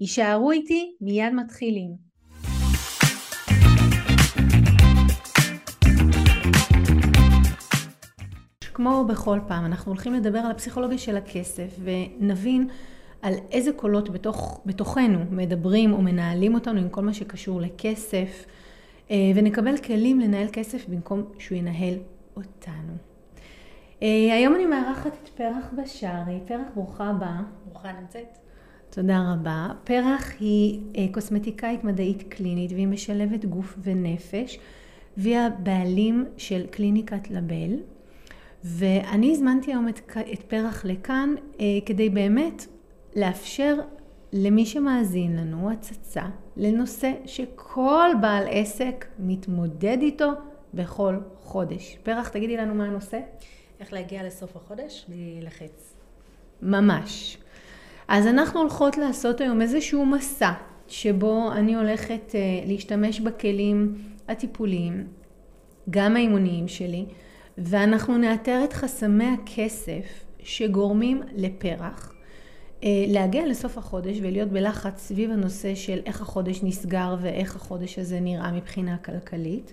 יישארו איתי, מיד מתחילים. כמו בכל פעם, אנחנו הולכים לדבר על הפסיכולוגיה של הכסף ונבין על איזה קולות בתוך, בתוכנו מדברים או מנהלים אותנו עם כל מה שקשור לכסף אה, ונקבל כלים לנהל כסף במקום שהוא ינהל אותנו. אה, היום אני מארחת את פרח בשארי. פרח, ברוכה הבאה. ברוכה נמצאת. תודה רבה. פרח היא אה, קוסמטיקאית מדעית קלינית והיא משלבת גוף ונפש והיא הבעלים של קליניקת לבל. ואני הזמנתי היום את, את פרח לכאן אה, כדי באמת לאפשר למי שמאזין לנו הצצה לנושא שכל בעל עסק מתמודד איתו בכל חודש. פרח, תגידי לנו מה הנושא. איך להגיע לסוף החודש בלי לחץ. ממש. אז אנחנו הולכות לעשות היום איזשהו מסע שבו אני הולכת אה, להשתמש בכלים הטיפוליים, גם האימוניים שלי, ואנחנו נאתר את חסמי הכסף שגורמים לפרח. אה, להגיע לסוף החודש ולהיות בלחץ סביב הנושא של איך החודש נסגר ואיך החודש הזה נראה מבחינה כלכלית.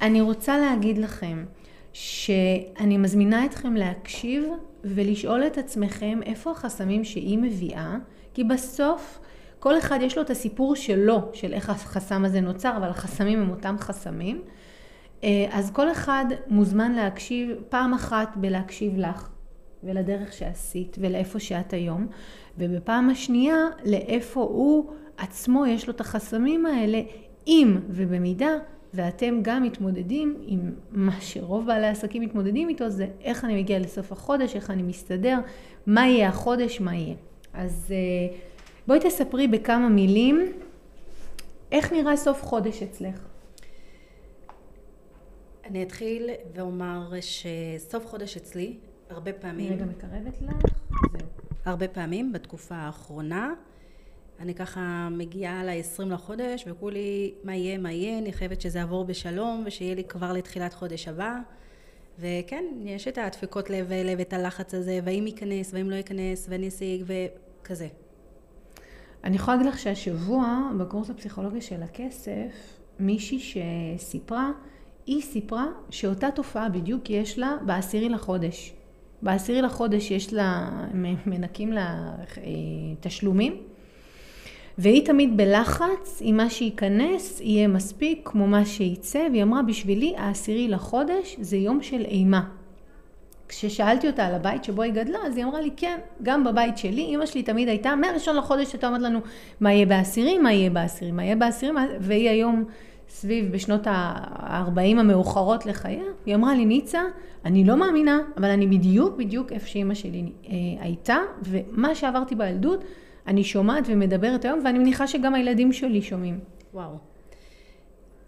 אני רוצה להגיד לכם שאני מזמינה אתכם להקשיב ולשאול את עצמכם איפה החסמים שהיא מביאה, כי בסוף כל אחד יש לו את הסיפור שלו, של איך החסם הזה נוצר, אבל החסמים הם אותם חסמים. אה, אז כל אחד מוזמן להקשיב פעם אחת בלהקשיב לך ולדרך שעשית ולאיפה שאת היום, ובפעם השנייה לאיפה הוא עצמו יש לו את החסמים האלה, אם ובמידה ואתם גם מתמודדים עם מה שרוב בעלי העסקים מתמודדים איתו, זה איך אני מגיע לסוף החודש, איך אני מסתדר, מה יהיה החודש, מה יהיה. אז אה, בואי תספרי בכמה מילים, איך נראה סוף חודש אצלך? אני אתחיל ואומר שסוף חודש אצלי, הרבה פעמים... אני רגע מקרבת לך, זהו. הרבה פעמים בתקופה האחרונה, אני ככה מגיעה ל-20 לחודש וכולי מה יהיה מה יהיה אני חייבת שזה יעבור בשלום ושיהיה לי כבר לתחילת חודש הבא וכן יש את הדפיקות לב האלה ואת הלחץ הזה והאם ייכנס והאם לא ייכנס ואני אשיג וכזה. אני יכולה להגיד לך שהשבוע בקורס הפסיכולוגיה של הכסף מישהי שסיפרה היא סיפרה שאותה תופעה בדיוק יש לה בעשירי לחודש. בעשירי לחודש יש לה, מנקים לה אה, תשלומים והיא תמיד בלחץ אם מה שייכנס יהיה מספיק כמו מה שייצא, והיא אמרה בשבילי העשירי לחודש זה יום של אימה. כששאלתי אותה על הבית שבו היא גדלה, אז היא אמרה לי, כן, גם בבית שלי, אימא שלי תמיד הייתה, מהראשון לחודש הייתה אומרת לנו, מה יהיה בעשירי, מה יהיה בעשירי, מה יהיה בעשירי, והיא היום סביב בשנות ה-40 המאוחרות לחייה, היא אמרה לי, ניצה, אני לא מאמינה, אבל אני בדיוק בדיוק איפה שאימא שלי אה, הייתה, ומה שעברתי בילדות, אני שומעת ומדברת היום, ואני מניחה שגם הילדים שלי שומעים. וואו.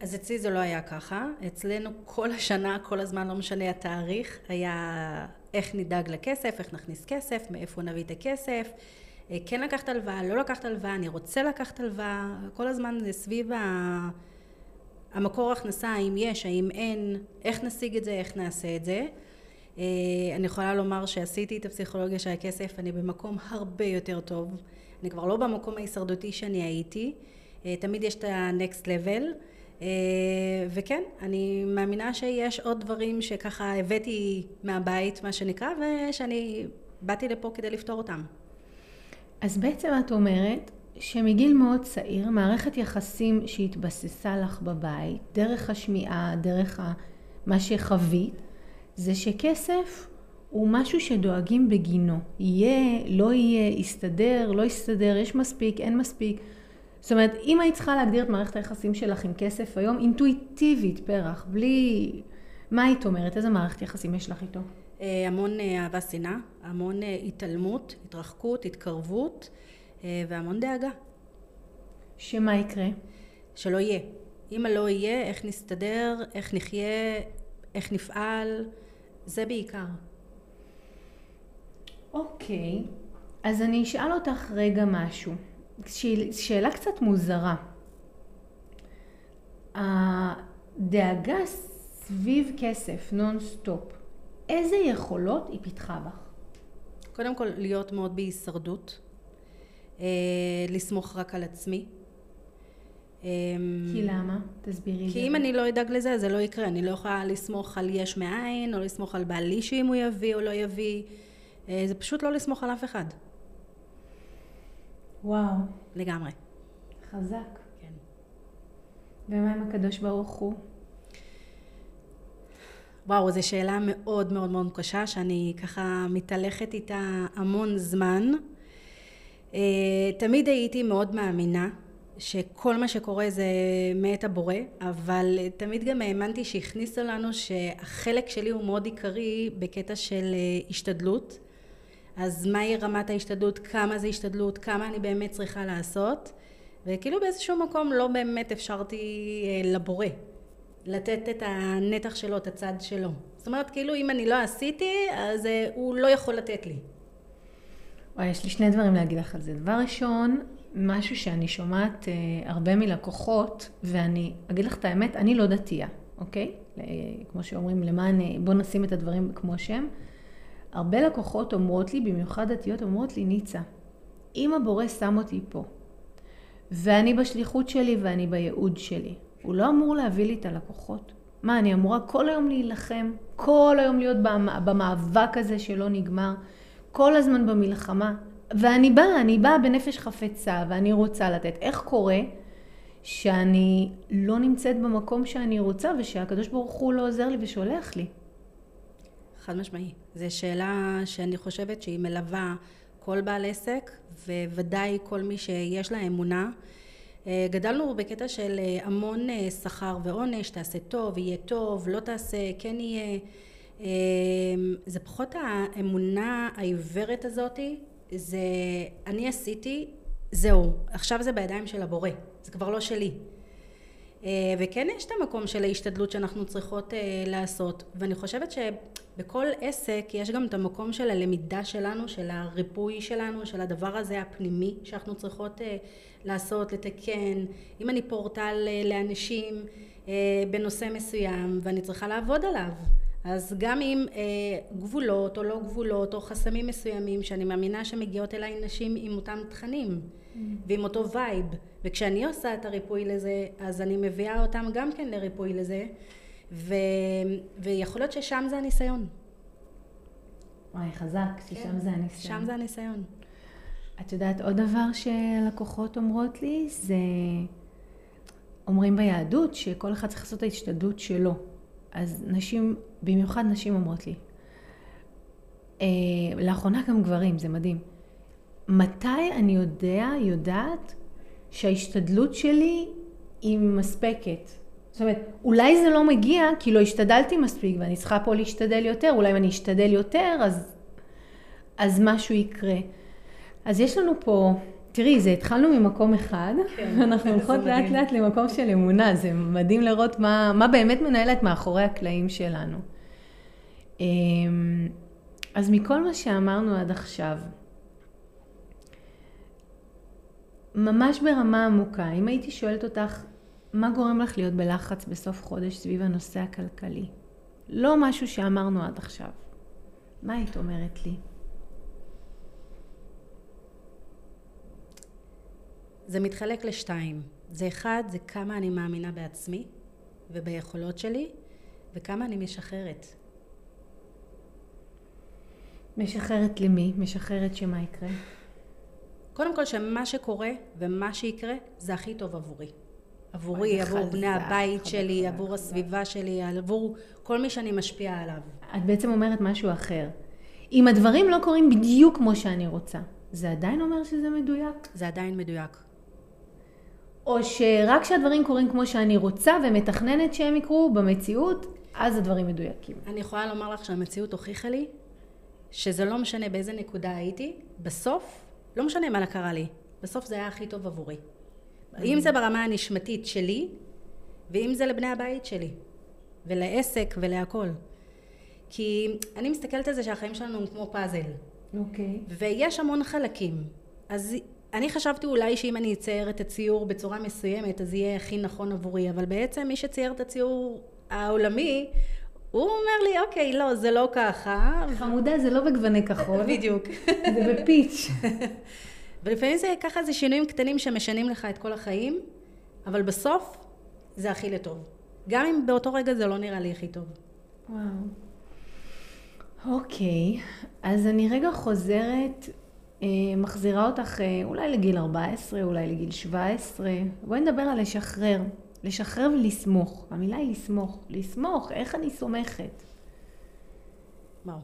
אז אצלי זה לא היה ככה. אצלנו כל השנה, כל הזמן, לא משנה התאריך, היה איך נדאג לכסף, איך נכניס כסף, מאיפה נביא את הכסף. אה, כן לקחת הלוואה, לא לקחת הלוואה, אני רוצה לקחת הלוואה, כל הזמן זה סביב ה... המקור הכנסה, האם יש, האם אין, איך נשיג את זה, איך נעשה את זה. אה, אני יכולה לומר שעשיתי את הפסיכולוגיה של הכסף, אני במקום הרבה יותר טוב. אני כבר לא במקום ההישרדותי שאני הייתי, אה, תמיד יש את ה-next level, אה, וכן, אני מאמינה שיש עוד דברים שככה הבאתי מהבית, מה שנקרא, ושאני באתי לפה כדי לפתור אותם. אז בעצם את אומרת שמגיל מאוד צעיר, מערכת יחסים שהתבססה לך בבית, דרך השמיעה, דרך מה שחווית, זה שכסף הוא משהו שדואגים בגינו. יהיה, לא יהיה, יסתדר, לא יסתדר, יש מספיק, אין מספיק. זאת אומרת, אם היית צריכה להגדיר את מערכת היחסים שלך עם כסף היום, אינטואיטיבית, פרח, בלי... מה היית אומרת? איזה מערכת יחסים יש לך איתו? אה, המון אה, אהבה שנאה, המון אה, התעלמות, התרחקות, התקרבות והמון דאגה. שמה יקרה? שלא יהיה. אם לא יהיה, איך נסתדר, איך נחיה, איך נפעל, זה בעיקר. אוקיי, אז אני אשאל אותך רגע משהו. שאלה קצת מוזרה. הדאגה סביב כסף, non stop, איזה יכולות היא פיתחה בך? קודם כל, להיות מאוד בהישרדות, אה, לסמוך רק על עצמי. כי למה? תסבירי לי. כי אם אני לא אדאג לזה, זה לא יקרה. אני לא יכולה לסמוך על יש מאין, או לסמוך על בעלי שאם הוא יביא או לא יביא. אה, זה פשוט לא לסמוך על אף אחד. וואו. לגמרי. חזק. כן. ומה עם הקדוש ברוך הוא? וואו, זו שאלה מאוד מאוד מאוד קשה, שאני ככה מתהלכת איתה המון זמן. אה, תמיד הייתי מאוד מאמינה שכל מה שקורה זה מאת הבורא, אבל תמיד גם האמנתי שהכניסו לנו שהחלק שלי הוא מאוד עיקרי בקטע של אה, השתדלות. אז מהי רמת ההשתדלות, כמה זה השתדלות, כמה אני באמת צריכה לעשות, וכאילו באיזשהו מקום לא באמת אפשרתי אה, לבורא לתת את הנתח שלו, את הצד שלו. זאת אומרת, כאילו אם אני לא עשיתי, אז אה, הוא לא יכול לתת לי. וואי, יש לי שני דברים להגיד לך על זה. דבר ראשון, משהו שאני שומעת אה, הרבה מלקוחות, ואני אגיד לך את האמת, אני לא דתייה, אוקיי? כמו שאומרים, למען, אה, בוא נשים את הדברים כמו שהם. הרבה לקוחות אומרות לי, במיוחד דתיות, אומרות לי, ניצה, אם הבורא שם אותי פה, ואני בשליחות שלי ואני בייעוד שלי, הוא לא אמור להביא לי את הלקוחות? מה, אני אמורה כל היום להילחם, כל היום להיות במאבק הזה שלא נגמר, כל הזמן במלחמה? ואני באה, אני באה בנפש חפצה ואני רוצה לתת. איך קורה שאני לא נמצאת במקום שאני רוצה ושהקדוש ברוך הוא לא עוזר לי ושולח לי? חד משמעי. זו שאלה שאני חושבת שהיא מלווה כל בעל עסק, וודאי כל מי שיש לה אמונה. אה, גדלנו בקטע של אה, המון אה, שכר ועונש, תעשה טוב, יהיה טוב, לא תעשה, כן יהיה. זה פחות האמונה העיוורת הזאתי, זה אני עשיתי, זהו, עכשיו זה בידיים של הבורא, זה כבר לא שלי. וכן יש את המקום של ההשתדלות שאנחנו צריכות לעשות, ואני חושבת שבכל עסק יש גם את המקום של הלמידה שלנו, של הריפוי שלנו, של הדבר הזה הפנימי שאנחנו צריכות לעשות, לתקן, אם אני פורטל אה, לאנשים אה, בנושא מסוים ואני צריכה לעבוד עליו אז גם עם אה, גבולות או לא גבולות או חסמים מסוימים שאני מאמינה שמגיעות אליי נשים עם אותם תכנים mm. ועם אותו וייב וכשאני עושה את הריפוי לזה אז אני מביאה אותם גם כן לריפוי לזה ו... ויכול להיות ששם זה הניסיון. וואי חזק, ששם כן, זה הניסיון. שם זה הניסיון. את יודעת, עוד דבר שלקוחות אומרות לי, זה... אומרים ביהדות שכל אחד צריך לעשות את ההשתדלות שלו. אז נשים, במיוחד נשים אומרות לי, אה, לאחרונה גם גברים, זה מדהים. מתי אני יודע, יודעת, שההשתדלות שלי היא מספקת? זאת אומרת, אולי זה לא מגיע כי לא השתדלתי מספיק ואני צריכה פה להשתדל יותר, אולי אם אני אשתדל יותר אז, אז משהו יקרה. אז יש לנו פה, תראי, זה התחלנו ממקום אחד, כן, ואנחנו הולכות לאט לאט למקום של אמונה, זה מדהים לראות מה, מה באמת מנהלת מאחורי הקלעים שלנו. אמ, אז מכל מה שאמרנו עד עכשיו, ממש ברמה עמוקה, אם הייתי שואלת אותך, מה גורם לך להיות בלחץ בסוף חודש סביב הנושא הכלכלי? לא משהו שאמרנו עד עכשיו. מה היית אומרת לי? זה מתחלק לשתיים. זה אחד, זה כמה אני מאמינה בעצמי וביכולות שלי, וכמה אני משחררת. משחררת למי? משחררת שמה יקרה? קודם כל שמה שקורה ומה שיקרה זה הכי טוב עבורי. עבורי, עבור בני הבית שלי, עבור הסביבה שלי, עבור כל מי שאני משפיעה עליו. את בעצם אומרת משהו אחר. אם הדברים לא קורים בדיוק כמו שאני רוצה, זה עדיין אומר שזה מדויק? זה עדיין מדויק. או שרק כשהדברים קורים כמו שאני רוצה ומתכננת שהם יקרו במציאות, אז הדברים מדויקים. אני יכולה לומר לך שהמציאות הוכיחה לי שזה לא משנה באיזה נקודה הייתי, בסוף, לא משנה מה קרה לי, בסוף זה היה הכי טוב עבורי. אם זה ברמה הנשמתית שלי, ואם זה לבני הבית שלי, ולעסק ולהכל. כי אני מסתכלת על זה שהחיים שלנו הם כמו פאזל. אוקיי. ויש המון חלקים. אז אני חשבתי אולי שאם אני אצייר את הציור בצורה מסוימת, אז יהיה הכי נכון עבורי, אבל בעצם מי שצייר את הציור העולמי, הוא אומר לי, אוקיי, לא, זה לא ככה. חמודה, זה לא בגווני כחול. בדיוק. זה בפיץ'. ולפעמים זה ככה, זה שינויים קטנים שמשנים לך את כל החיים, אבל בסוף זה הכי לטוב. גם אם באותו רגע זה לא נראה לי הכי טוב. וואו. אוקיי, אז אני רגע חוזרת, אה, מחזירה אותך אה, אולי לגיל 14, אולי לגיל 17. בואי נדבר על לשחרר. לשחרר ולסמוך. המילה היא לסמוך. לסמוך, איך אני סומכת? וואו.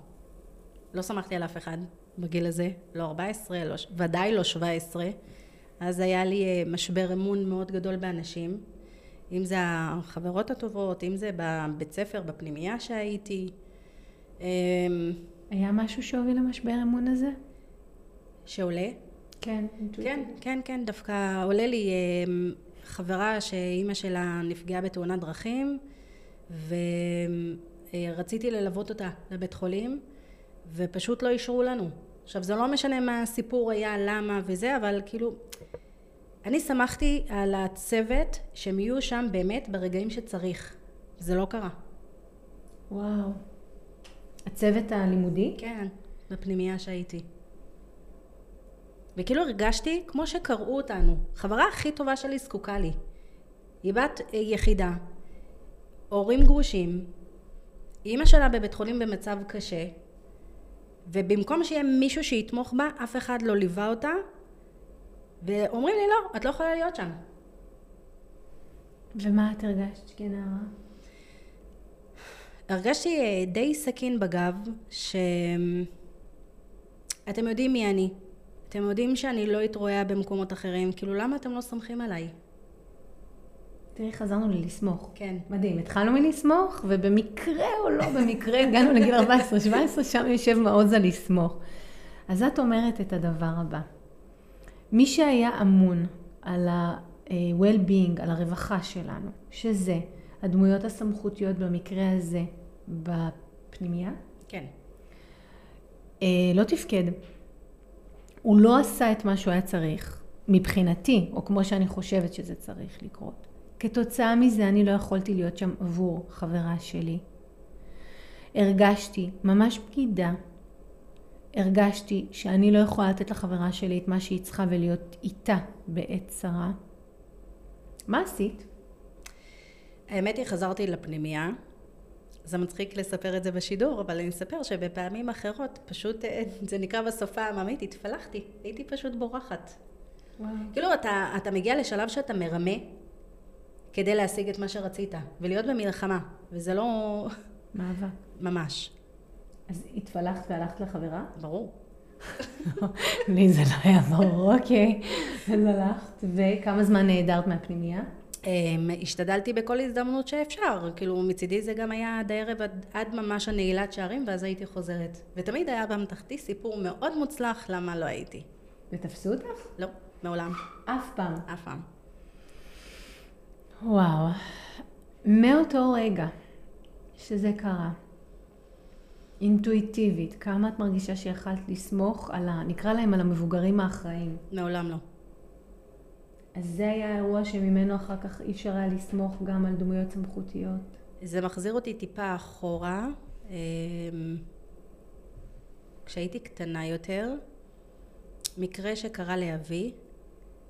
לא סמכתי על אף אחד בגיל הזה, לא 14, לא, ודאי לא 17. אז היה לי אה, משבר אמון מאוד גדול באנשים. אם זה החברות הטובות, אם זה בבית ספר, בפנימייה שהייתי. אמ, היה משהו שהוביל למשבר אמון הזה? שעולה. כן, כן, כן, כן, דווקא עולה לי אמ, חברה שאימא שלה נפגעה בתאונת דרכים ורציתי ללוות אותה לבית חולים ופשוט לא אישרו לנו. עכשיו זה לא משנה מה הסיפור היה, למה וזה, אבל כאילו אני שמחתי על הצוות שהם יהיו שם באמת ברגעים שצריך. זה לא קרה. וואו. הצוות הלימודי? כן, בפנימייה שהייתי. וכאילו הרגשתי כמו שקראו אותנו. חברה הכי טובה שלי זקוקה לי. היא בת אה, יחידה, הורים גרושים, אימא שלה בבית חולים במצב קשה, ובמקום שיהיה מישהו שיתמוך בה, אף אחד לא ליווה אותה, ואומרים לי לא, את לא יכולה להיות שם. ומה את הרגשת כנערה? הרגשתי אה, די סכין בגב, שאתם יודעים מי אני. אתם יודעים שאני לא אתרועע במקומות אחרים, כאילו למה אתם לא סומכים עליי? תראי, חזרנו ללסמוך. כן. מדהים, התחלנו מלסמוך, ובמקרה או לא במקרה הגענו לגיל 14-17, שם יושב מעוז הלסמוך. אז את אומרת את הדבר הבא. מי שהיה אמון על ה-well-being, על הרווחה שלנו, שזה הדמויות הסמכותיות במקרה הזה בפנימייה, כן. אה, לא תפקד. הוא לא עשה את מה שהוא היה צריך, מבחינתי, או כמו שאני חושבת שזה צריך לקרות. כתוצאה מזה אני לא יכולתי להיות שם עבור חברה שלי. הרגשתי ממש בגידה. הרגשתי שאני לא יכולה לתת לחברה שלי את מה שהיא צריכה ולהיות איתה בעת צרה. מה עשית? האמת היא, חזרתי לפנימייה. זה מצחיק לספר את זה בשידור, אבל אני אספר שבפעמים אחרות, פשוט, אה, זה נקרא בשפה העממית, התפלחתי. הייתי פשוט בורחת. וואו. כאילו, אתה, אתה מגיע לשלב שאתה מרמה כדי להשיג את מה שרצית, ולהיות במלחמה, וזה לא... מאבק. ממש. אז התפלחת והלכת לחברה? ברור. לי זה לא היה ברור, אוקיי. אז הלכת, וכמה זמן נעדרת מהפנימייה? אמ, השתדלתי בכל הזדמנות שאפשר, כאילו מצידי זה גם היה עד הערב, עד, עד ממש הנעילת שערים, ואז הייתי חוזרת. ותמיד היה באמתחתי סיפור מאוד מוצלח למה לא הייתי. ותפסו אותך? לא, מעולם, אף פעם. אף פעם. וואו. מאותו רגע שזה קרה, אינטואיטיבית, כמה את מרגישה שיכלת לסמוך על ה... נקרא להם על המבוגרים האחראים. מעולם לא. אז זה היה האירוע שממנו אחר כך אי אפשר היה לסמוך גם על דמויות סמכותיות. זה מחזיר אותי טיפה אחורה. אמ, כשהייתי קטנה יותר, מקרה שקרה לאבי,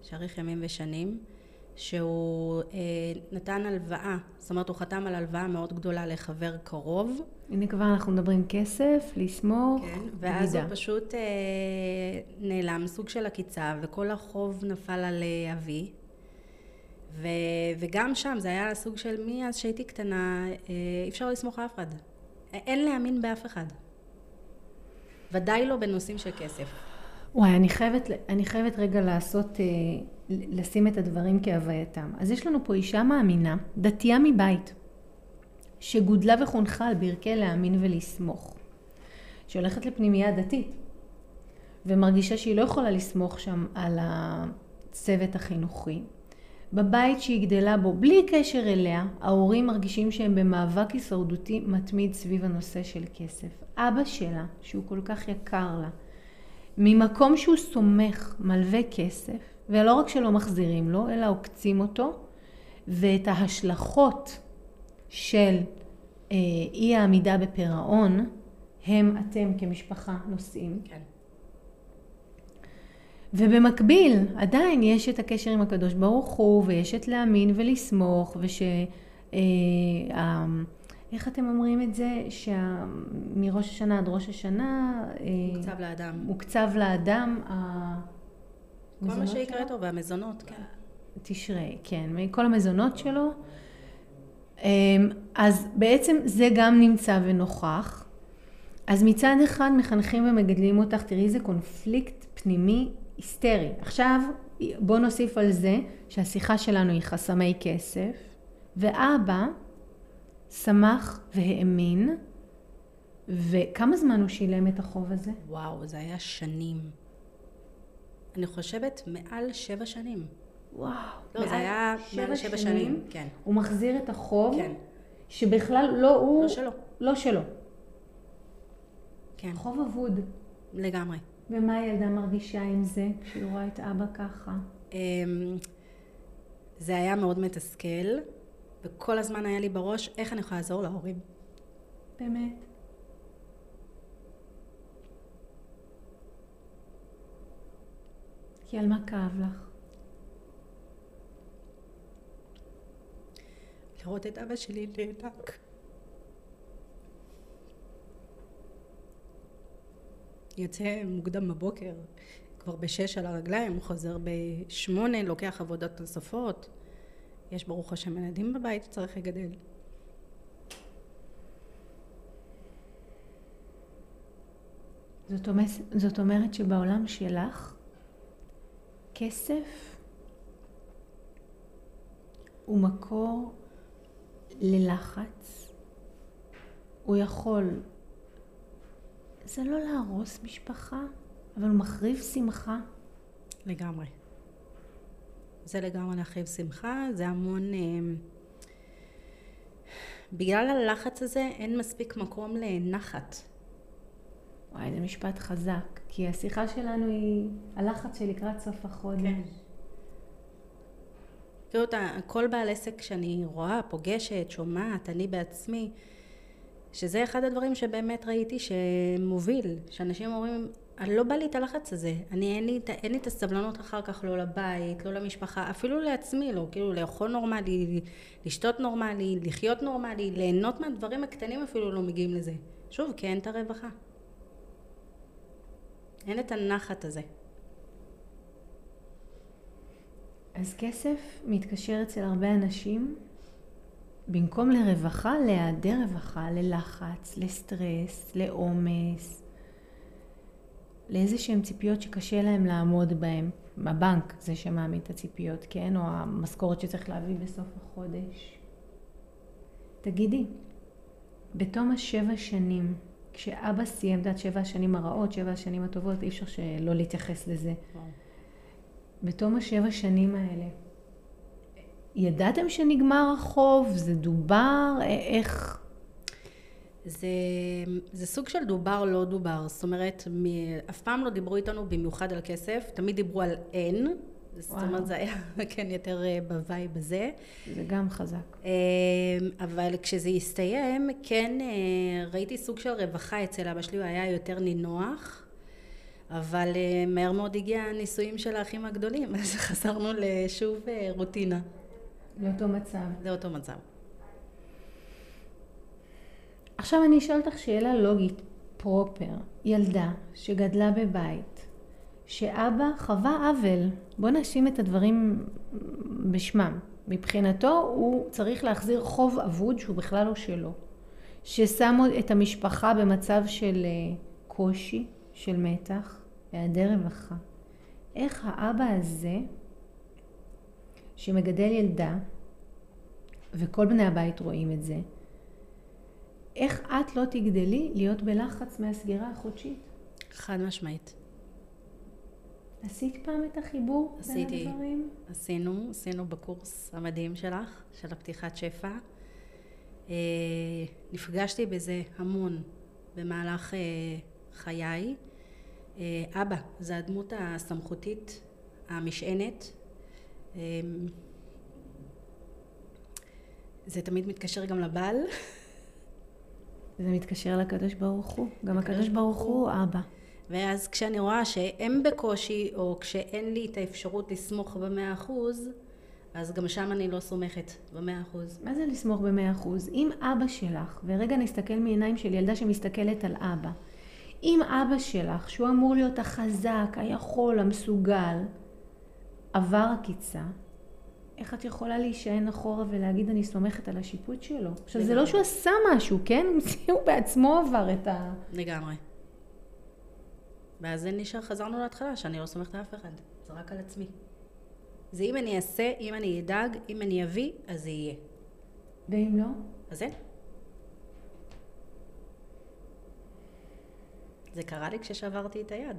שאריך ימים ושנים, שהוא אה, נתן הלוואה, זאת אומרת הוא חתם על הלוואה מאוד גדולה לחבר קרוב. הנה כבר אנחנו מדברים כסף, לסמוך, כן, ואז בגידה. הוא פשוט אה, נעלם, סוג של עקיצה, וכל החוב נפל על אה, אבי. ו, וגם שם זה היה סוג של מאז שהייתי קטנה, אה, אי אפשר לסמוך על אף אחד. אין להאמין באף אחד. ודאי לא בנושאים של כסף. וואי, אני חייבת, אני חייבת רגע לעשות, אה, לשים את הדברים כהווייתם. אז יש לנו פה אישה מאמינה, דתייה מבית, שגודלה וחונכה על ברכי להאמין ולסמוך. שהולכת לפנימייה דתית, ומרגישה שהיא לא יכולה לסמוך שם על הצוות החינוכי. בבית שהיא גדלה בו, בלי קשר אליה, ההורים מרגישים שהם במאבק הישרדותי מתמיד סביב הנושא של כסף. אבא שלה, שהוא כל כך יקר לה, ממקום שהוא סומך, מלווה כסף, ולא רק שלא מחזירים לו, אלא עוקצים אותו, ואת ההשלכות של אה, אי העמידה בפירעון, הם אתם כמשפחה נושאים. כן. ובמקביל, עדיין יש את הקשר עם הקדוש ברוך הוא, ויש את להאמין ולסמוך, וש... אה, איך אתם אומרים את זה? שמראש השנה עד ראש השנה... אה, מוקצב לאדם. מוקצב לאדם כל מה שיקרה? טוב, והמזונות, כן. תשרי, כן, מכל המזונות שלו. אמ, אז בעצם זה גם נמצא ונוכח. אז מצד אחד מחנכים ומגדלים אותך, תראי איזה קונפליקט פנימי היסטרי. עכשיו בוא נוסיף על זה שהשיחה שלנו היא חסמי כסף, ואבא שמח והאמין, וכמה זמן הוא שילם את החוב הזה? וואו, זה היה שנים. אני חושבת מעל שבע שנים. וואו. לא, זה היה מעל שבע שנים, כן. הוא מחזיר את החוב, כן. שבכלל לא הוא... לא שלו. לא שלו. כן, חוב אבוד. לגמרי. ומה הילדה מרגישה עם זה, כשהיא רואה את אבא ככה? אמ, זה היה מאוד מתסכל, וכל הזמן היה לי בראש איך אני יכולה לעזור להורים. באמת. כי על מה כאב לך? לראות את אבא שלי נאנק. יוצא מוקדם בבוקר, כבר בשש על הרגליים, חוזר בשמונה, לוקח עבודות נוספות. יש ברוך השם ילדים בבית שצריך לגדל. זאת אומרת, זאת אומרת שבעולם שלך, כסף הוא מקור ללחץ. הוא יכול, זה לא להרוס משפחה, אבל הוא מחריב שמחה. לגמרי. זה לגמרי להחריב שמחה, זה המון... אה, בגלל הלחץ הזה אין מספיק מקום לנחת. וואי, זה משפט חזק, כי השיחה שלנו היא הלחץ שלקראת סוף החודש. כן. אתה, כל בעל עסק שאני רואה, פוגשת, שומעת, אני בעצמי, שזה אחד הדברים שבאמת ראיתי שמוביל, שאנשים אומרים, אני לא בא לי את הלחץ הזה, אני אין לי, אין לי את הסבלנות אחר כך לא לבית, לא למשפחה, אפילו לעצמי לא, כאילו לאכול נורמלי, לשתות נורמלי, לחיות נורמלי, ליהנות מהדברים הקטנים אפילו לא מגיעים לזה. שוב, כי אין את הרווחה. אין את הנחת הזה. אז כסף מתקשר אצל הרבה אנשים, במקום לרווחה, להיעדר רווחה, ללחץ, לסטרס, לעומס, לאיזה שהן ציפיות שקשה להם לעמוד בהן. הבנק זה שמעמיד את הציפיות, כן? או המשכורת שצריך להביא בסוף החודש. תגידי, בתום השבע שנים, כשאבא סיים, את שבע השנים הרעות, שבע השנים הטובות, אי אפשר שלא להתייחס לזה. בתום השבע שנים האלה, ידעתם שנגמר החוב? זה דובר? איך? זה, זה סוג של דובר לא דובר, זאת אומרת, מ, אף פעם לא דיברו איתנו במיוחד על כסף, תמיד דיברו על אין, זאת. אומרת זה היה כן יותר אה, ב vibe הזה, זה גם חזק. אה, אבל כשזה הסתיים, כן אה, ראיתי סוג של רווחה אצל אבא שלי, הוא היה יותר נינוח, אבל מהר מאוד הגיע הנישואים של האחים הגדולים, אז חזרנו לשוב רוטינה, לאותו מצב. זה אותו מצב. עכשיו אני אשאל אותך שאלה לוגית פרופר. ילדה שגדלה בבית, שאבא חווה עוול, בוא נאשים את הדברים בשמם. מבחינתו הוא צריך להחזיר חוב אבוד שהוא בכלל לא שלו. ששמו את המשפחה במצב של אה, קושי, של מתח, היעדר רווחה. איך האבא הזה, שמגדל ילדה, וכל בני הבית רואים את זה, איך את לא תגדלי להיות בלחץ מהסגירה החודשית? חד משמעית. עשית פעם את החיבור עשיתי. בין הדברים? עשינו, עשינו בקורס המדהים שלך, של הפתיחת שפע. אה, נפגשתי בזה המון במהלך אה, חיי. אה, אבא, זה הדמות הסמכותית, המשענת. אה, זה תמיד מתקשר גם לבעל. זה מתקשר לקדוש ברוך הוא. גם הקדוש ברוך ברוך הוא אבא. ואז כשאני רואה שהם בקושי, או כשאין לי את האפשרות לסמוך במאה אחוז, אז גם שם אני לא סומכת במאה אחוז. מה זה לסמוך במאה אחוז? אם אבא שלך, ורגע נסתכל מעיניים של ילדה שמסתכלת על אבא, אם אבא שלך, שהוא אמור להיות החזק, היכול, המסוגל, עבר עקיצה, איך את יכולה להישען אחורה ולהגיד אני סומכת על השיפוט שלו? עכשיו זה לא לגמרי. שהוא עשה משהו, כן? הוא בעצמו עבר את ה... לגמרי. ואז זה נשאר, חזרנו להתחלה, שאני לא סומכת על אף אחד. זה רק על עצמי. זה אם אני אעשה, אם אני אדאג, אם אני אביא, אז זה יהיה. ואם לא? אז אין. זה קרה לי כששברתי את היד.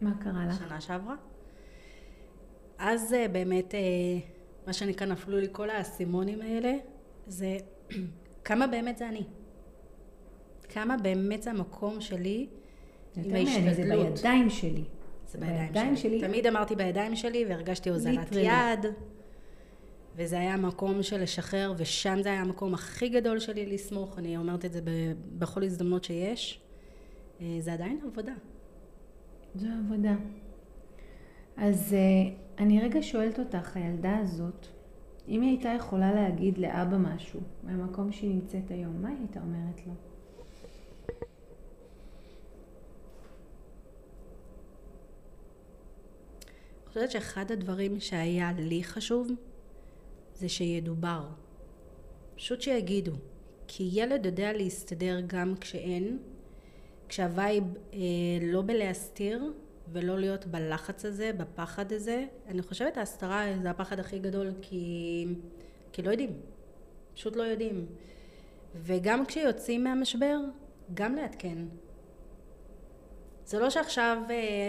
מה קרה לך? שנה שעברה. אז אה, באמת, אה, מה שנקרא, נפלו לי כל האסימונים האלה, זה כמה באמת זה אני. כמה באמת זה המקום שלי עם מעניין, זה ההשתדלות. בידיים שלי. זה בידיים שלי. תמיד אמרתי בידיים שלי והרגשתי הוזלת. יד. וזה היה המקום של לשחרר, ושם זה היה המקום הכי גדול שלי לסמוך, אני אומרת את זה בכל הזדמנות שיש. אה, זה עדיין עבודה. זו עבודה. אז אה, אני רגע שואלת אותך, הילדה הזאת, אם היא הייתה יכולה להגיד לאבא משהו מהמקום שהיא נמצאת היום, מה היא הייתה אומרת לו? אני חושבת שאחד הדברים שהיה לי חשוב, זה שידובר. פשוט שיגידו. כי ילד יודע להסתדר גם כשאין, כשהווייב אה, לא בלהסתיר ולא להיות בלחץ הזה, בפחד הזה. אני חושבת ההסתרה זה הפחד הכי גדול כי, כי לא יודעים. פשוט לא יודעים. וגם כשיוצאים מהמשבר, גם לעדכן. זה לא שעכשיו אה,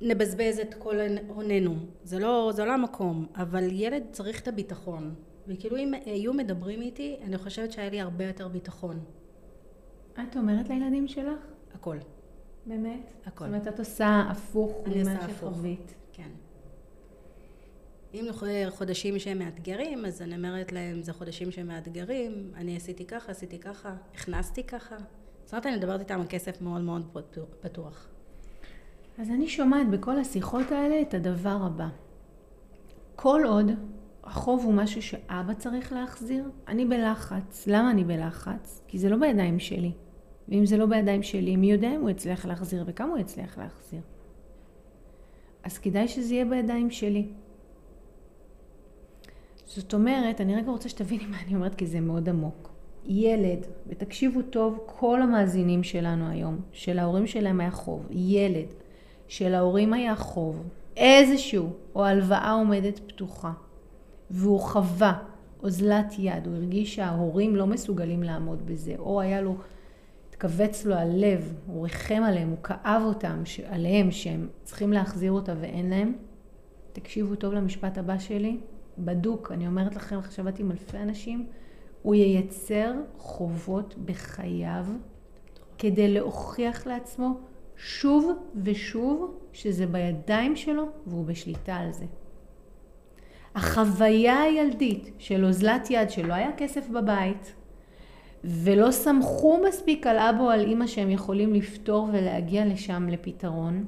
נבזבז את כל הוננו, זה לא, זה לא המקום, אבל ילד צריך את הביטחון. וכאילו אם היו מדברים איתי, אני חושבת שהיה לי הרבה יותר ביטחון. את אומרת לילדים שלך? הכל. באמת? הכל. זאת אומרת, את עושה הפוך ממה. שחווית. כן. אם חודשים שהם מאתגרים, אז אני אומרת להם, זה חודשים שהם מאתגרים, אני עשיתי ככה, עשיתי ככה, הכנסתי ככה. זאת אומרת, אני מדברת איתם על כסף מאוד מאוד פתוח. אז אני שומעת בכל השיחות האלה את הדבר הבא. כל עוד החוב הוא משהו שאבא צריך להחזיר, אני בלחץ. למה אני בלחץ? כי זה לא בידיים שלי. ואם זה לא בידיים שלי, מי יודע אם הוא יצליח להחזיר וכמה הוא יצליח להחזיר. אז כדאי שזה יהיה בידיים שלי. זאת אומרת, אני רגע רוצה שתביני מה אני אומרת, כי זה מאוד עמוק. ילד, ותקשיבו טוב, כל המאזינים שלנו היום, שלהורים שלהם היה חוב, ילד, שלהורים היה חוב, איזשהו, או הלוואה עומדת פתוחה, והוא חווה אוזלת יד, הוא הרגיש שההורים לא מסוגלים לעמוד בזה, או היה לו, התכווץ לו הלב, הוא ריחם עליהם, הוא כאב אותם, ש- עליהם, שהם צריכים להחזיר אותה ואין להם. תקשיבו טוב למשפט הבא שלי, בדוק, אני אומרת לכם, עכשיו באתי עם אלפי אנשים, הוא ייצר חובות בחייו כדי להוכיח לעצמו שוב ושוב שזה בידיים שלו והוא בשליטה על זה. החוויה הילדית של אוזלת יד שלא היה כסף בבית ולא סמכו מספיק על אבא או על אימא שהם יכולים לפתור ולהגיע לשם לפתרון,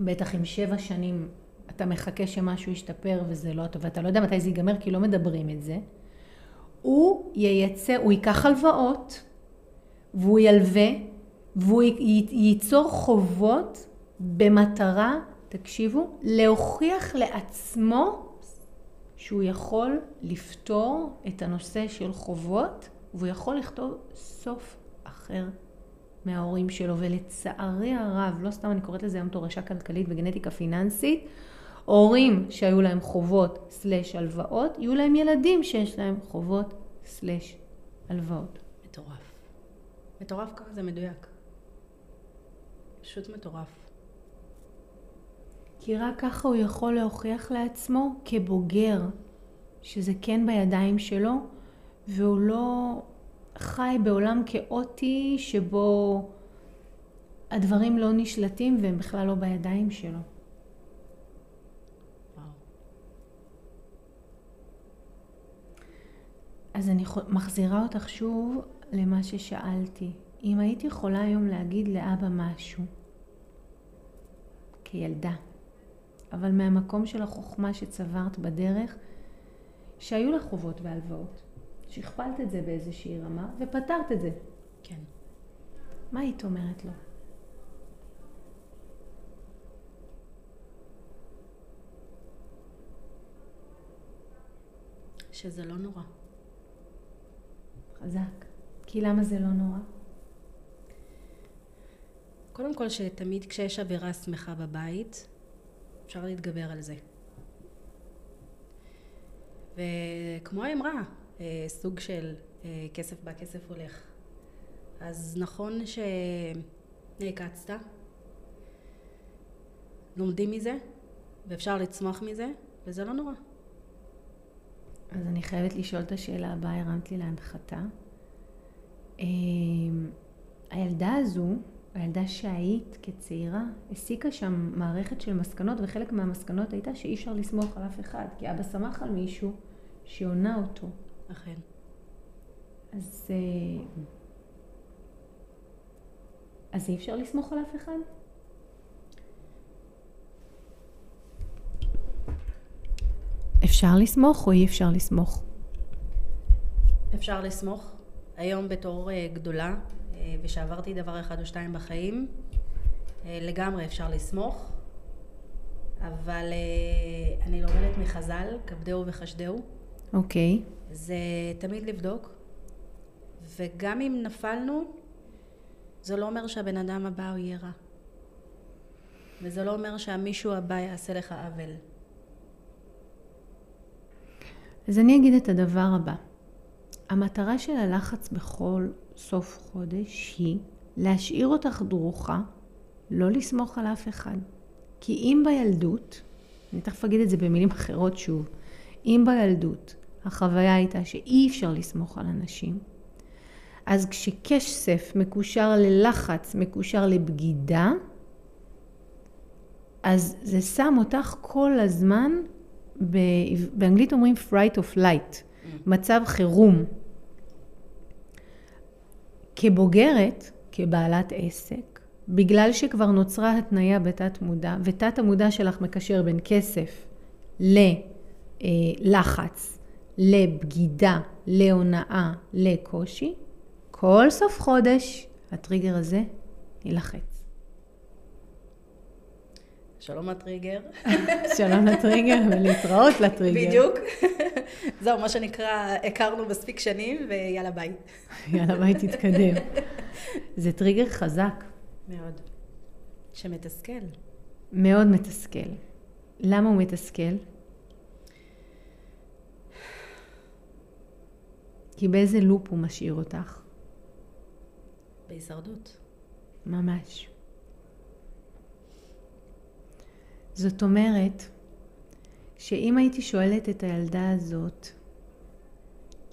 בטח עם שבע שנים אתה מחכה שמשהו ישתפר וזה לא טוב, ואתה לא יודע מתי זה ייגמר כי לא מדברים את זה, הוא ייצר, הוא ייקח הלוואות והוא ילווה והוא ייצור חובות במטרה, תקשיבו, להוכיח לעצמו שהוא יכול לפתור את הנושא של חובות והוא יכול לכתוב סוף אחר מההורים שלו ולצערי הרב, לא סתם אני קוראת לזה היום תורשה כלכלית וגנטיקה פיננסית, הורים שהיו להם חובות סלש הלוואות, יהיו להם ילדים שיש להם חובות סלש הלוואות. מטורף. מטורף ככה זה מדויק. פשוט מטורף. כי רק ככה הוא יכול להוכיח לעצמו כבוגר שזה כן בידיים שלו, והוא לא חי בעולם כאוטי שבו הדברים לא נשלטים והם בכלל לא בידיים שלו. אז אני מחזירה אותך שוב למה ששאלתי. אם היית יכולה היום להגיד לאבא משהו, כילדה, אבל מהמקום של החוכמה שצברת בדרך, שהיו לך חובות והלוואות, שכפלת את זה באיזושהי רמה ופתרת את זה. כן. מה היית אומרת לו? שזה לא נורא. חזק. כי למה זה לא נורא? קודם כל שתמיד כשיש אווירה שמחה בבית, אפשר להתגבר על זה. וכמו האמרה, סוג של אה, כסף בא, כסף הולך. אז נכון שנעקצת, לומדים מזה, ואפשר לצמוח מזה, וזה לא נורא. אז אני חייבת לשאול את השאלה הבאה, הרמת לי להנחתה. אמ, הילדה הזו, הילדה שהיית כצעירה, הסיקה שם מערכת של מסקנות, וחלק מהמסקנות הייתה שאי אפשר לסמוך על אף אחד, כי אבא סמך על מישהו שעונה אותו. אכן. אז... אה, אז אי אפשר לסמוך על אף אחד? אפשר לסמוך או אי אפשר לסמוך? אפשר לסמוך. היום בתור uh, גדולה, uh, ושעברתי דבר אחד או שתיים בחיים, לגמרי אפשר לסמוך, אבל אני לומדת מחז"ל, כבדהו וחשדהו. אוקיי. Okay. זה תמיד לבדוק, וגם אם נפלנו, זה לא אומר שהבן אדם הבא הוא יהיה רע. וזה לא אומר שהמישהו הבא יעשה לך עוול. אז אני אגיד את הדבר הבא. המטרה של הלחץ בכל סוף חודש היא להשאיר אותך דרוכה, לא לסמוך על אף אחד. כי אם בילדות, אני תכף אגיד את זה במילים אחרות שוב, אם בילדות החוויה הייתה שאי אפשר לסמוך על אנשים, אז כשכסף מקושר ללחץ, מקושר לבגידה, אז זה שם אותך כל הזמן באנגלית אומרים fright of light, מצב חירום. כבוגרת, כבעלת עסק, בגלל שכבר נוצרה התניה בתת מודע, ותת המודע שלך מקשר בין כסף ללחץ, לבגידה, להונאה, לקושי, כל סוף חודש הטריגר הזה יילחץ. שלום הטריגר. שלום לטריגר ולהתראות לטריגר. בדיוק. זהו, מה שנקרא, הכרנו מספיק שנים ויאללה ביי. יאללה ביי, תתקדם. זה טריגר חזק. מאוד. שמתסכל. מאוד מתסכל. למה הוא מתסכל? כי באיזה לופ הוא משאיר אותך? בהישרדות. ממש. זאת אומרת, שאם הייתי שואלת את הילדה הזאת,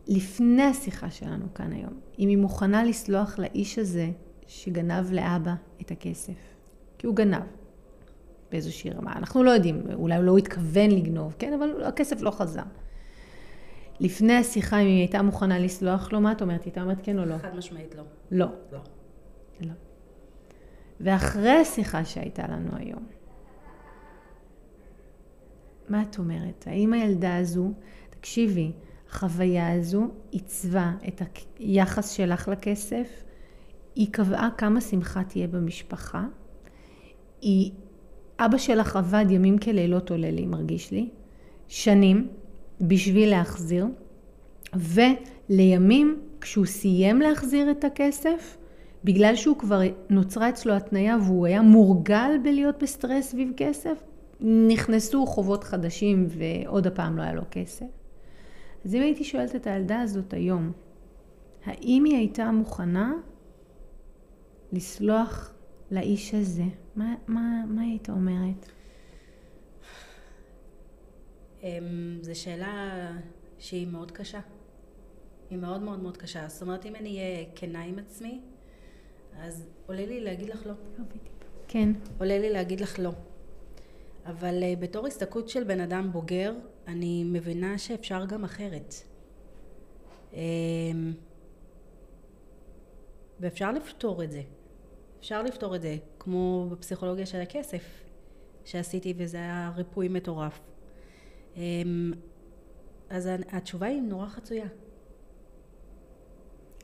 לפני השיחה שלנו כאן היום, אם היא מוכנה לסלוח לאיש הזה שגנב לאבא את הכסף, כי הוא גנב באיזושהי רמה, אנחנו לא יודעים, אולי הוא לא התכוון לגנוב, כן, אבל הכסף לא חזר. לפני השיחה, אם היא הייתה מוכנה לסלוח לו, מה את אומרת? היא הייתה אומרת כן או לא? חד משמעית לא. לא. לא. לא. ואחרי השיחה שהייתה לנו היום, מה את אומרת? האם הילדה הזו, תקשיבי, החוויה הזו עיצבה את היחס שלך לכסף, היא קבעה כמה שמחה תהיה במשפחה, היא, אבא שלך עבד ימים כלילות עולה לי, מרגיש לי, שנים, בשביל להחזיר, ולימים, כשהוא סיים להחזיר את הכסף, בגלל שהוא כבר נוצרה אצלו התניה והוא היה מורגל בלהיות בסטרס סביב כסף, נכנסו חובות חדשים ועוד הפעם לא היה לו כסף. אז אם הייתי שואלת את הילדה הזאת היום, האם היא הייתה מוכנה לסלוח לאיש הזה? מה, מה, מה היית אומרת? אמ, זו שאלה שהיא מאוד קשה. היא מאוד מאוד מאוד קשה. זאת אומרת, אם אני אהיה כנה עם עצמי, אז עולה לי להגיד לך לא. כן. עולה לי להגיד לך לא. אבל uh, בתור הסתכלות של בן אדם בוגר, אני מבינה שאפשר גם אחרת. Um, ואפשר לפתור את זה. אפשר לפתור את זה, כמו בפסיכולוגיה של הכסף שעשיתי, וזה היה ריפוי מטורף. Um, אז התשובה היא נורא חצויה.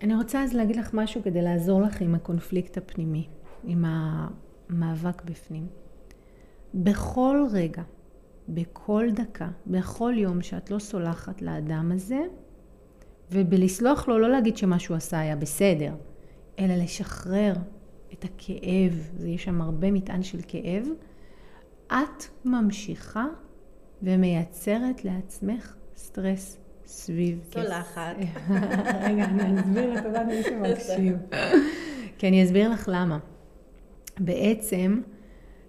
אני רוצה אז להגיד לך משהו כדי לעזור לך עם הקונפליקט הפנימי, עם המאבק בפנים. בכל רגע, בכל דקה, בכל יום שאת לא סולחת לאדם הזה, ובלסלוח לו, לא להגיד שמה שהוא עשה היה בסדר, אלא לשחרר את הכאב, יש שם הרבה מטען של כאב, את ממשיכה ומייצרת לעצמך סטרס סביב כסף. סולחת. רגע, אני אסביר לטובת מי שמקשיב. כי אני אסביר לך למה. בעצם,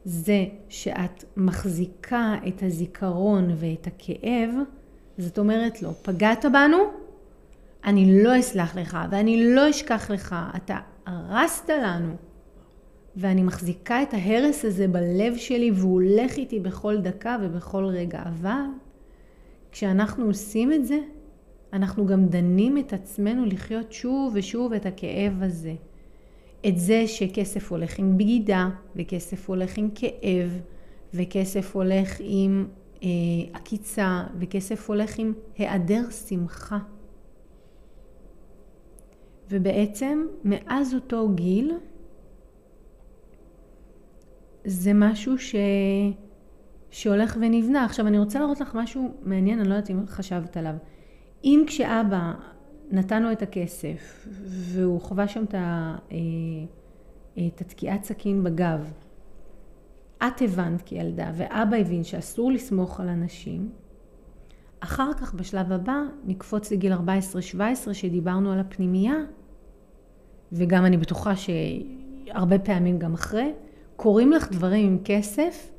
זה שאת מחזיקה את הזיכרון ואת הכאב, זאת אומרת לו, פגעת בנו, אני לא אסלח לך ואני לא אשכח לך, אתה הרסת לנו. ואני מחזיקה את ההרס הזה בלב שלי והוא הולך איתי בכל דקה ובכל רגע. אבל כשאנחנו עושים את זה, אנחנו גם דנים את עצמנו לחיות שוב ושוב את הכאב הזה. את זה שכסף הולך עם בגידה, וכסף הולך עם כאב, וכסף הולך עם אה, עקיצה, וכסף הולך עם היעדר שמחה. ובעצם מאז אותו גיל, זה משהו ש... שהולך ונבנה. עכשיו אני רוצה להראות לך משהו מעניין, אני לא יודעת אם חשבת עליו. אם כשאבא נתן לו את הכסף והוא חווה שם את, ה... אה, את התקיעת סכין בגב, את הבנת כילדה ואבא הבין שאסור לסמוך על אנשים, אחר כך בשלב הבא נקפוץ לגיל 14-17 שדיברנו על הפנימייה, וגם אני בטוחה שהרבה פעמים גם אחרי, קורים לך דברים עם כסף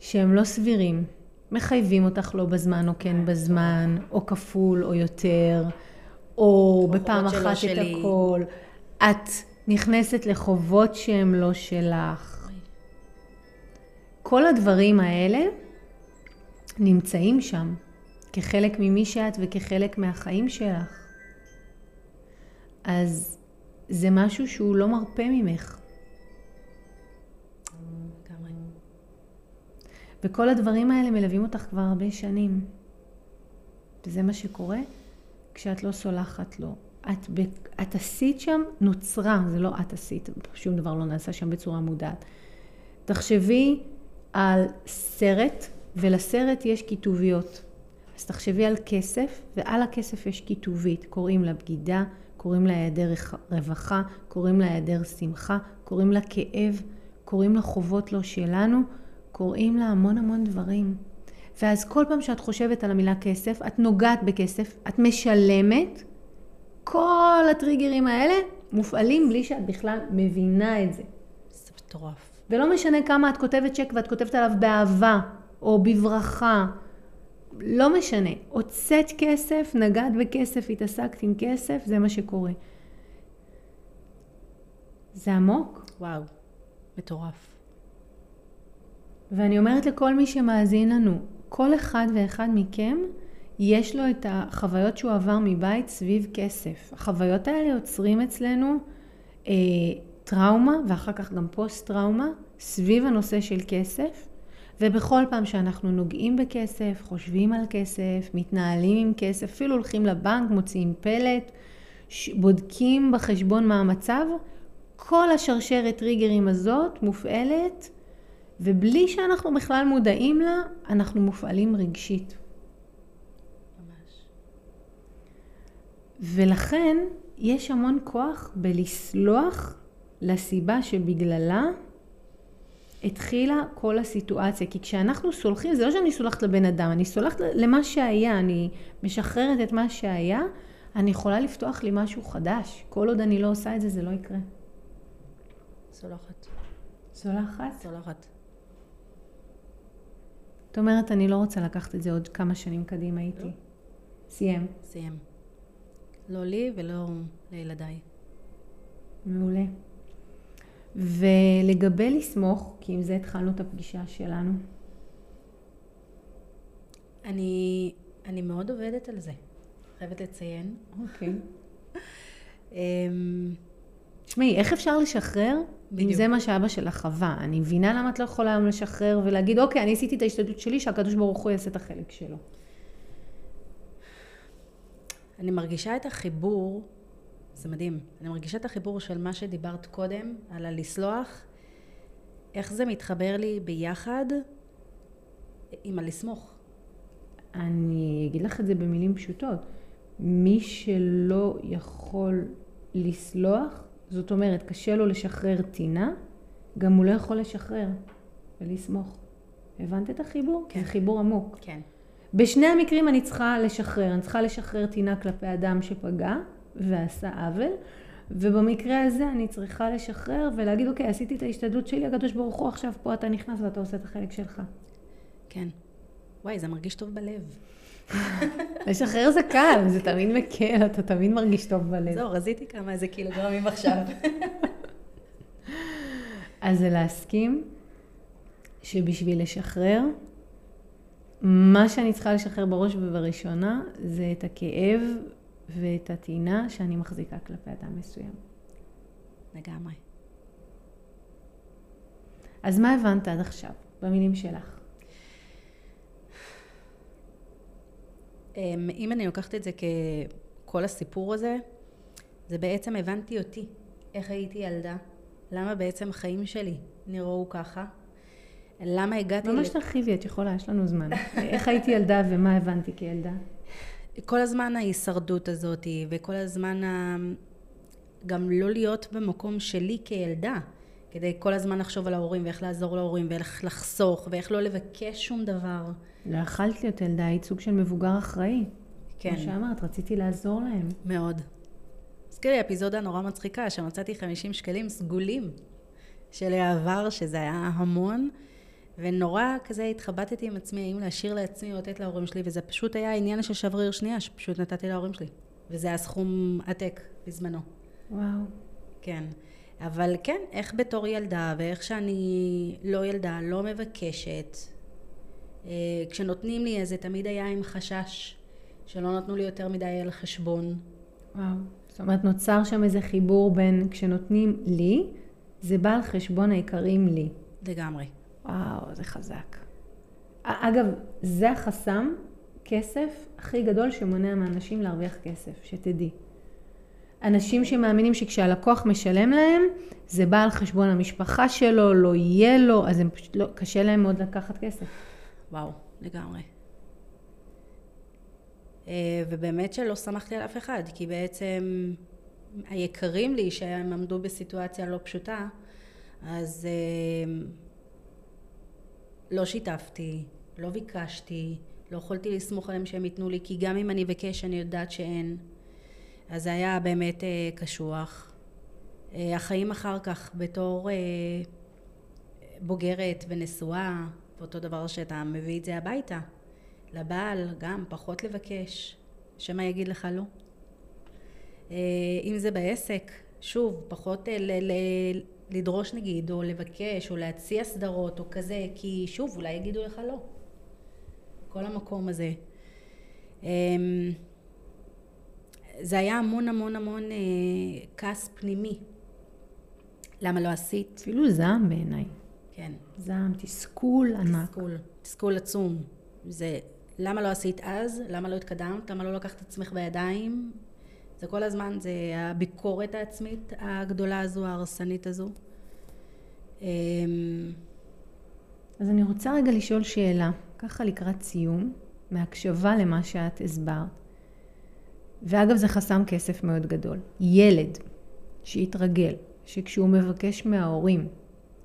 שהם לא סבירים. מחייבים אותך לא בזמן או כן בזמן, או כפול או יותר, או בפעם אחת את הכל. את נכנסת לחובות שהם לא שלך. כל הדברים האלה נמצאים שם כחלק ממי שאת וכחלק מהחיים שלך. אז זה משהו שהוא לא מרפה ממך. וכל הדברים האלה מלווים אותך כבר הרבה שנים. וזה מה שקורה כשאת לא סולחת לו. את, את עשית שם, נוצרה, זה לא את עשית, שום דבר לא נעשה שם בצורה מודעת. תחשבי על סרט, ולסרט יש כיתוביות. אז תחשבי על כסף, ועל הכסף יש כיתובית. קוראים לה בגידה, קוראים לה היעדר רווחה, קוראים לה היעדר שמחה, קוראים לה כאב, קוראים לה חובות לא שלנו, קוראים לה המון המון דברים. ואז כל פעם שאת חושבת על המילה כסף, את נוגעת בכסף, את משלמת, כל הטריגרים האלה מופעלים בלי שאת בכלל מבינה את זה. זה מטורף. ולא משנה כמה את כותבת צ'ק ואת כותבת עליו באהבה, או בברכה, לא משנה. הוצאת כסף, נגעת בכסף, התעסקת עם כסף, זה מה שקורה. זה עמוק. וואו, מטורף. ואני אומרת לכל מי שמאזין לנו, כל אחד ואחד מכם, יש לו את החוויות שהוא עבר מבית סביב כסף. החוויות האלה יוצרים אצלנו אה, טראומה ואחר כך גם פוסט טראומה סביב הנושא של כסף. ובכל פעם שאנחנו נוגעים בכסף, חושבים על כסף, מתנהלים עם כסף, אפילו הולכים לבנק, מוציאים פלט, בודקים בחשבון מה המצב, כל השרשרת טריגרים הזאת מופעלת ובלי שאנחנו בכלל מודעים לה, אנחנו מופעלים רגשית. ממש. ולכן יש המון כוח בלסלוח לסיבה שבגללה התחילה כל הסיטואציה. כי כשאנחנו סולחים, זה לא שאני סולחת לבן אדם, אני סולחת למה שהיה, אני משחררת את מה שהיה, אני יכולה לפתוח לי משהו חדש. כל עוד אני לא עושה את זה, זה לא יקרה. סולחת. סולחת? סולחת. את אומרת, אני לא רוצה לקחת את זה עוד כמה שנים קדימה איתי. סיים. סיים. לא לי ולא לילדיי. מעולה. ולגבי לסמוך, כי עם זה התחלנו את הפגישה שלנו. אני, אני מאוד עובדת על זה, חייבת לציין. אוקיי. אמ, תשמעי, איך אפשר לשחרר? אם בדיוק. זה מה שאבא שלך חווה. אני מבינה למה את לא יכולה היום לשחרר ולהגיד, אוקיי, אני עשיתי את ההשתדלות שלי, שהקדוש ברוך הוא יעשה את החלק שלו. אני מרגישה את החיבור, זה מדהים, אני מרגישה את החיבור של מה שדיברת קודם, על הלסלוח, איך זה מתחבר לי ביחד עם הלסמוך. אני אגיד לך את זה במילים פשוטות. מי שלא יכול לסלוח, זאת אומרת, קשה לו לשחרר טינה, גם הוא לא יכול לשחרר ולסמוך. הבנת את החיבור? כן. זה חיבור עמוק. כן. בשני המקרים אני צריכה לשחרר. אני צריכה לשחרר טינה כלפי אדם שפגע ועשה עוול, ובמקרה הזה אני צריכה לשחרר ולהגיד, אוקיי, עשיתי את ההשתדלות שלי, הקדוש ברוך הוא, עכשיו פה אתה נכנס ואתה עושה את החלק שלך. כן. וואי, זה מרגיש טוב בלב. לשחרר זה קל, זה תמיד מקל, אתה תמיד מרגיש טוב בלב. זהו, רזיתי כמה איזה קילוגרמים עכשיו. אז זה להסכים שבשביל לשחרר, מה שאני צריכה לשחרר בראש ובראשונה זה את הכאב ואת הטינה שאני מחזיקה כלפי אדם מסוים. לגמרי. אז מה הבנת עד עכשיו, במילים שלך? אם אני לוקחת את זה ככל הסיפור הזה, זה בעצם הבנתי אותי, איך הייתי ילדה, למה בעצם החיים שלי נראו ככה, למה הגעתי... ממש ל- תרחיבי, את יכולה, יש לנו זמן. איך הייתי ילדה ומה הבנתי כילדה? כל הזמן ההישרדות הזאת, וכל הזמן ה... גם לא להיות במקום שלי כילדה, כדי כל הזמן לחשוב על ההורים, ואיך לעזור להורים, ואיך לחסוך, ואיך לא לבקש שום דבר. לא יכלת להיות ילדה, היית סוג של מבוגר אחראי. כן. כמו שאמרת, רציתי לעזור להם. מאוד. הזכיר לי אפיזודה נורא מצחיקה, שמצאתי 50 שקלים סגולים של העבר, שזה היה המון, ונורא כזה התחבטתי עם עצמי, האם להשאיר לעצמי או לתת להורים שלי, וזה פשוט היה עניין של שבריר שנייה, שפשוט נתתי להורים שלי. וזה היה סכום עתק בזמנו. וואו. כן. אבל כן, איך בתור ילדה, ואיך שאני לא ילדה, לא מבקשת, אה, כשנותנים לי, אז זה תמיד היה עם חשש, שלא נתנו לי יותר מדי על חשבון. וואו. זאת אומרת, נוצר שם איזה חיבור בין כשנותנים לי, זה בא על חשבון היקרים לי. לגמרי. וואו, זה חזק. אגב, זה החסם, כסף, הכי גדול שמונע מאנשים להרוויח כסף, שתדעי. אנשים שמאמינים שכשהלקוח משלם להם, זה בא על חשבון המשפחה שלו, לא יהיה לו, אז הם פשוט לא, קשה להם מאוד לקחת כסף. וואו, לגמרי. אה, ובאמת שלא סמכתי על אף אחד, כי בעצם היקרים לי שהם עמדו בסיטואציה לא פשוטה, אז אה, לא שיתפתי, לא ביקשתי, לא יכולתי לסמוך עליהם שהם ייתנו לי, כי גם אם אני אבקש אני יודעת שאין. אז זה היה באמת אה, קשוח. אה, החיים אחר כך בתור אה, בוגרת ונשואה, ואותו דבר שאתה מביא את זה הביתה. לבעל גם פחות לבקש, שמא יגיד לך לא. אה, אם זה בעסק, שוב, פחות אה, ל- ל- לדרוש נגיד, או לבקש, או להציע סדרות, או כזה, כי שוב, אולי יגידו לך לא. כל המקום הזה. זה היה המון המון המון אה, כעס פנימי. למה לא עשית? אפילו זעם בעיניי. כן. זעם, תסכול ענק. תסכול, תסכול עצום. זה למה לא עשית אז, למה לא התקדמת, למה לא לקחת את עצמך בידיים. זה כל הזמן, זה הביקורת העצמית הגדולה הזו, ההרסנית הזו. אמ, אז אני רוצה רגע לשאול שאלה, ככה לקראת סיום, מהקשבה למה שאת הסברת. ואגב, זה חסם כסף מאוד גדול. ילד שהתרגל, שכשהוא מבקש מההורים,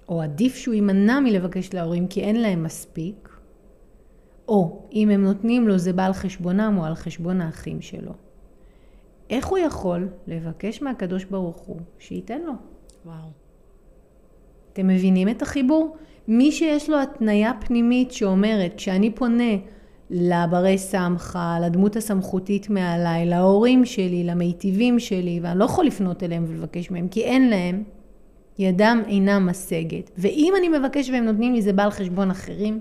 או עדיף שהוא יימנע מלבקש להורים כי אין להם מספיק, או אם הם נותנים לו זה בא על חשבונם או על חשבון האחים שלו. איך הוא יכול לבקש מהקדוש ברוך הוא שייתן לו? וואו. אתם מבינים את החיבור? מי שיש לו התניה פנימית שאומרת, כשאני פונה לברי סמכה, לדמות הסמכותית מעליי, להורים שלי, למיטיבים שלי, ואני לא יכול לפנות אליהם ולבקש מהם, כי אין להם, ידם אינה משגת. ואם אני מבקש והם נותנים לי, זה בא על חשבון אחרים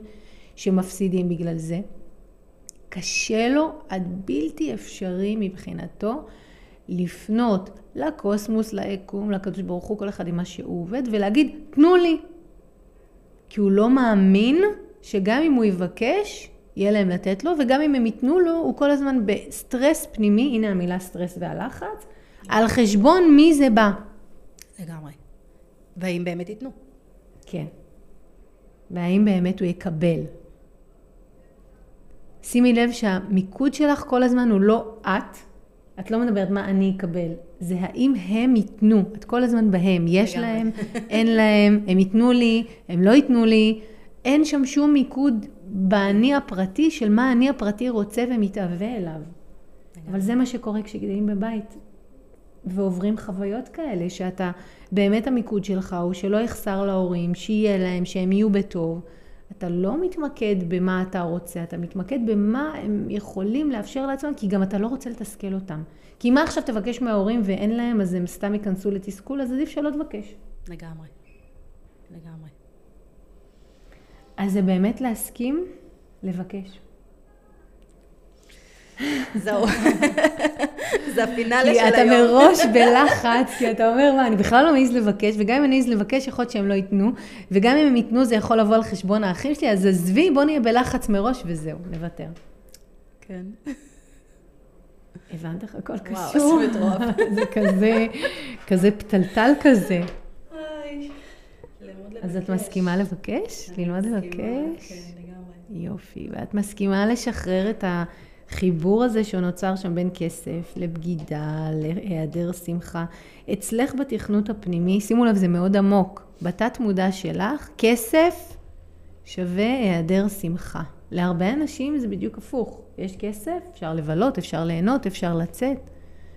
שמפסידים בגלל זה. קשה לו עד בלתי אפשרי מבחינתו לפנות לקוסמוס, ליקום, לקדוש ברוך הוא, כל אחד עם מה שהוא עובד, ולהגיד, תנו לי. כי הוא לא מאמין שגם אם הוא יבקש, יהיה להם לתת לו, וגם אם הם ייתנו לו, הוא כל הזמן בסטרס פנימי, הנה המילה סטרס והלחץ, על חשבון מי זה בא. לגמרי. והאם באמת ייתנו? כן. והאם באמת הוא יקבל. שימי לב שהמיקוד שלך כל הזמן הוא לא את, את לא מדברת מה אני אקבל, זה האם הם ייתנו, את כל הזמן בהם, יש להם, אין להם, הם ייתנו לי, הם לא ייתנו לי, אין שם שום מיקוד באני הפרטי של מה אני הפרטי רוצה ומתאווה אליו. אבל זה מה שקורה כשגדלים בבית ועוברים חוויות כאלה, שאתה, באמת המיקוד שלך הוא שלא יחסר להורים, שיהיה להם, שהם יהיו בטוב. אתה לא מתמקד במה אתה רוצה, אתה מתמקד במה הם יכולים לאפשר לעצמם, כי גם אתה לא רוצה לתסכל אותם. כי מה עכשיו תבקש מההורים ואין להם, אז הם סתם ייכנסו לתסכול, אז עדיף שלא תבקש. לגמרי. לגמרי. אז זה באמת להסכים, לבקש. זהו. זה הפינאלה של היום. כי אתה מראש בלחץ, כי אתה אומר, מה, אני בכלל לא מעז לבקש, וגם אם אני מעז לבקש, יכול להיות שהם לא ייתנו, וגם אם הם ייתנו, זה יכול לבוא על חשבון האחים שלי, אז עזבי, בוא נהיה בלחץ מראש, וזהו, נוותר. כן. הבנת איך הכל קשור? וואו, איזה מטורף. זה כזה, כזה פתלתל כזה. אז את מסכימה לבקש? ללמוד לבקש? כן, לגמרי. יופי. ואת מסכימה לשחרר את החיבור הזה שנוצר שם בין כסף לבגידה, להיעדר שמחה. אצלך בתכנות הפנימי, שימו לב, זה מאוד עמוק. בתת מודע שלך, כסף שווה היעדר שמחה. להרבה אנשים זה בדיוק הפוך. יש כסף, אפשר לבלות, אפשר ליהנות, אפשר לצאת.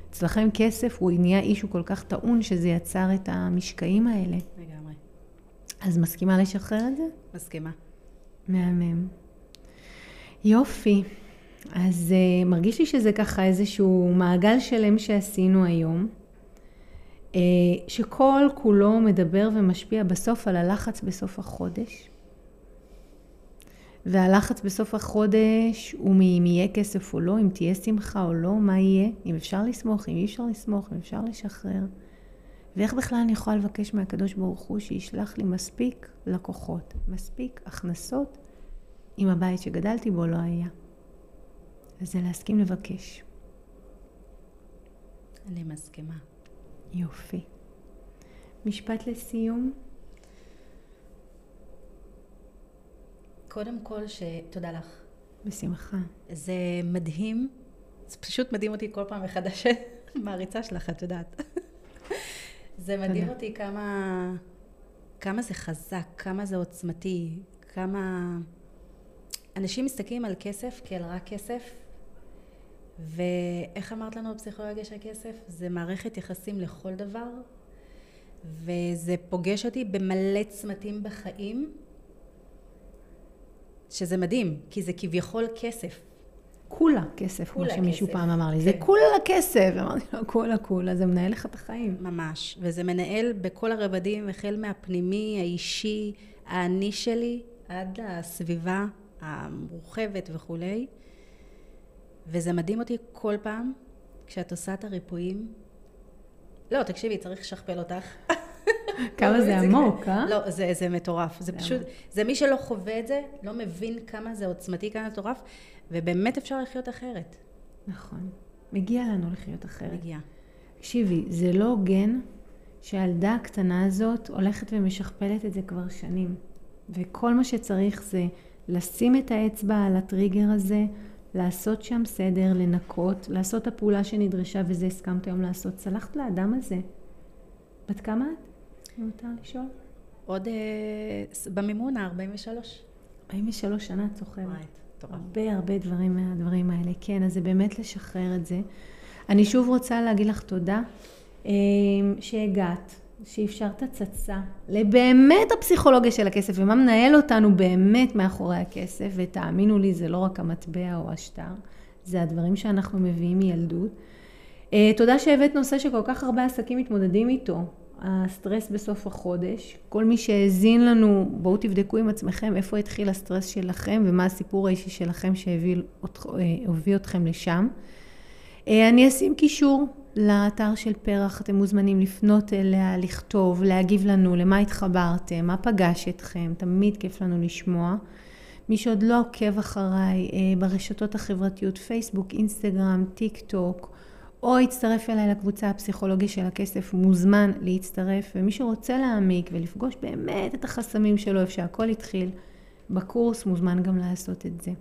אצלכם כסף הוא נהיה אישו כל כך טעון שזה יצר את המשקעים האלה. לגמרי. אז מסכימה לשחרר את זה? מסכימה. מהמם. יופי. אז uh, מרגיש לי שזה ככה איזשהו מעגל שלם שעשינו היום, uh, שכל כולו מדבר ומשפיע בסוף על הלחץ בסוף החודש. והלחץ בסוף החודש הוא מאם יהיה כסף או לא, אם תהיה שמחה או לא, מה יהיה, אם אפשר לסמוך, אם אי אפשר לסמוך, אם אפשר לשחרר. ואיך בכלל אני יכולה לבקש מהקדוש ברוך הוא שישלח לי מספיק לקוחות, מספיק הכנסות, אם הבית שגדלתי בו לא היה. אז זה להסכים לבקש. אני מסכימה. יופי. משפט לסיום? קודם כל, שתודה לך. בשמחה. זה מדהים, זה פשוט מדהים אותי כל פעם מחדש, מעריצה שלך, את יודעת. זה מדהים תודה. אותי כמה, כמה זה חזק, כמה זה עוצמתי, כמה... אנשים מסתכלים על כסף כאל רק כסף, ואיך אמרת לנו בפסיכולוגיה של כסף? זה מערכת יחסים לכל דבר, וזה פוגש אותי במלא צמתים בחיים, שזה מדהים, כי זה כביכול כסף. כולה כסף, כמו שמישהו כסף. פעם אמר לי. כן. זה כולה כסף. אמרתי לו, כולה כולה, זה מנהל לך את החיים. ממש. וזה מנהל בכל הרבדים, החל מהפנימי, האישי, האני שלי, עד הסביבה המורחבת וכולי. וזה מדהים אותי כל פעם כשאת עושה את הריפויים. לא, תקשיבי, צריך לשכפל אותך. כמה זה עמוק, אה? לא, זה, זה מטורף. זה פשוט, זה מי שלא חווה את זה, לא מבין כמה זה עוצמתי, כמה זה מטורף, ובאמת אפשר לחיות אחרת. נכון. מגיע לנו לחיות אחרת. מגיע. תקשיבי, זה לא הוגן שהילדה הקטנה הזאת הולכת ומשכפלת את זה כבר שנים. וכל מה שצריך זה לשים את האצבע על הטריגר הזה, לעשות שם סדר, לנקות, לעשות את הפעולה שנדרשה, וזה הסכמת היום לעשות. סלחת לאדם הזה. בת כמה את? מותר לשאול? עוד אה, במימונה, 43. 43 שנה את זוכרת. הרבה הרבה דברים מהדברים האלה. כן, אז זה באמת לשחרר את זה. אני שוב רוצה להגיד לך תודה אה, שהגעת, שאפשרת צצה לבאמת הפסיכולוגיה של הכסף ומה מנהל אותנו באמת מאחורי הכסף, ותאמינו לי, זה לא רק המטבע או השטר, זה הדברים שאנחנו מביאים מילדות. אה, תודה שהבאת נושא שכל כך הרבה עסקים מתמודדים איתו, הסטרס בסוף החודש. כל מי שהאזין לנו, בואו תבדקו עם עצמכם איפה התחיל הסטרס שלכם ומה הסיפור האישי שלכם שהביא אתכם לשם. אה, אני אשים קישור לאתר של פרח, אתם מוזמנים לפנות אליה, לכתוב, להגיב לנו, למה התחברתם, מה פגש אתכם, תמיד כיף לנו לשמוע. מי שעוד לא עוקב אחריי אה, ברשתות החברתיות, פייסבוק, אינסטגרם, טיק טוק, או יצטרף אליי לקבוצה הפסיכולוגיה של הכסף, מוזמן להצטרף, ומי שרוצה להעמיק ולפגוש באמת את החסמים שלו, איפה שהכל התחיל, בקורס מוזמן גם לעשות את זה.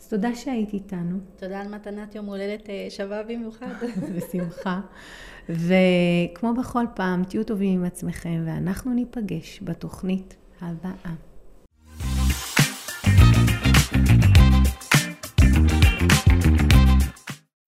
אז תודה שהיית איתנו. תודה על מתנת יום הולדת אה, שווה במיוחד. בשמחה. וכמו בכל פעם, תהיו טובים עם עצמכם, ואנחנו ניפגש בתוכנית הבאה.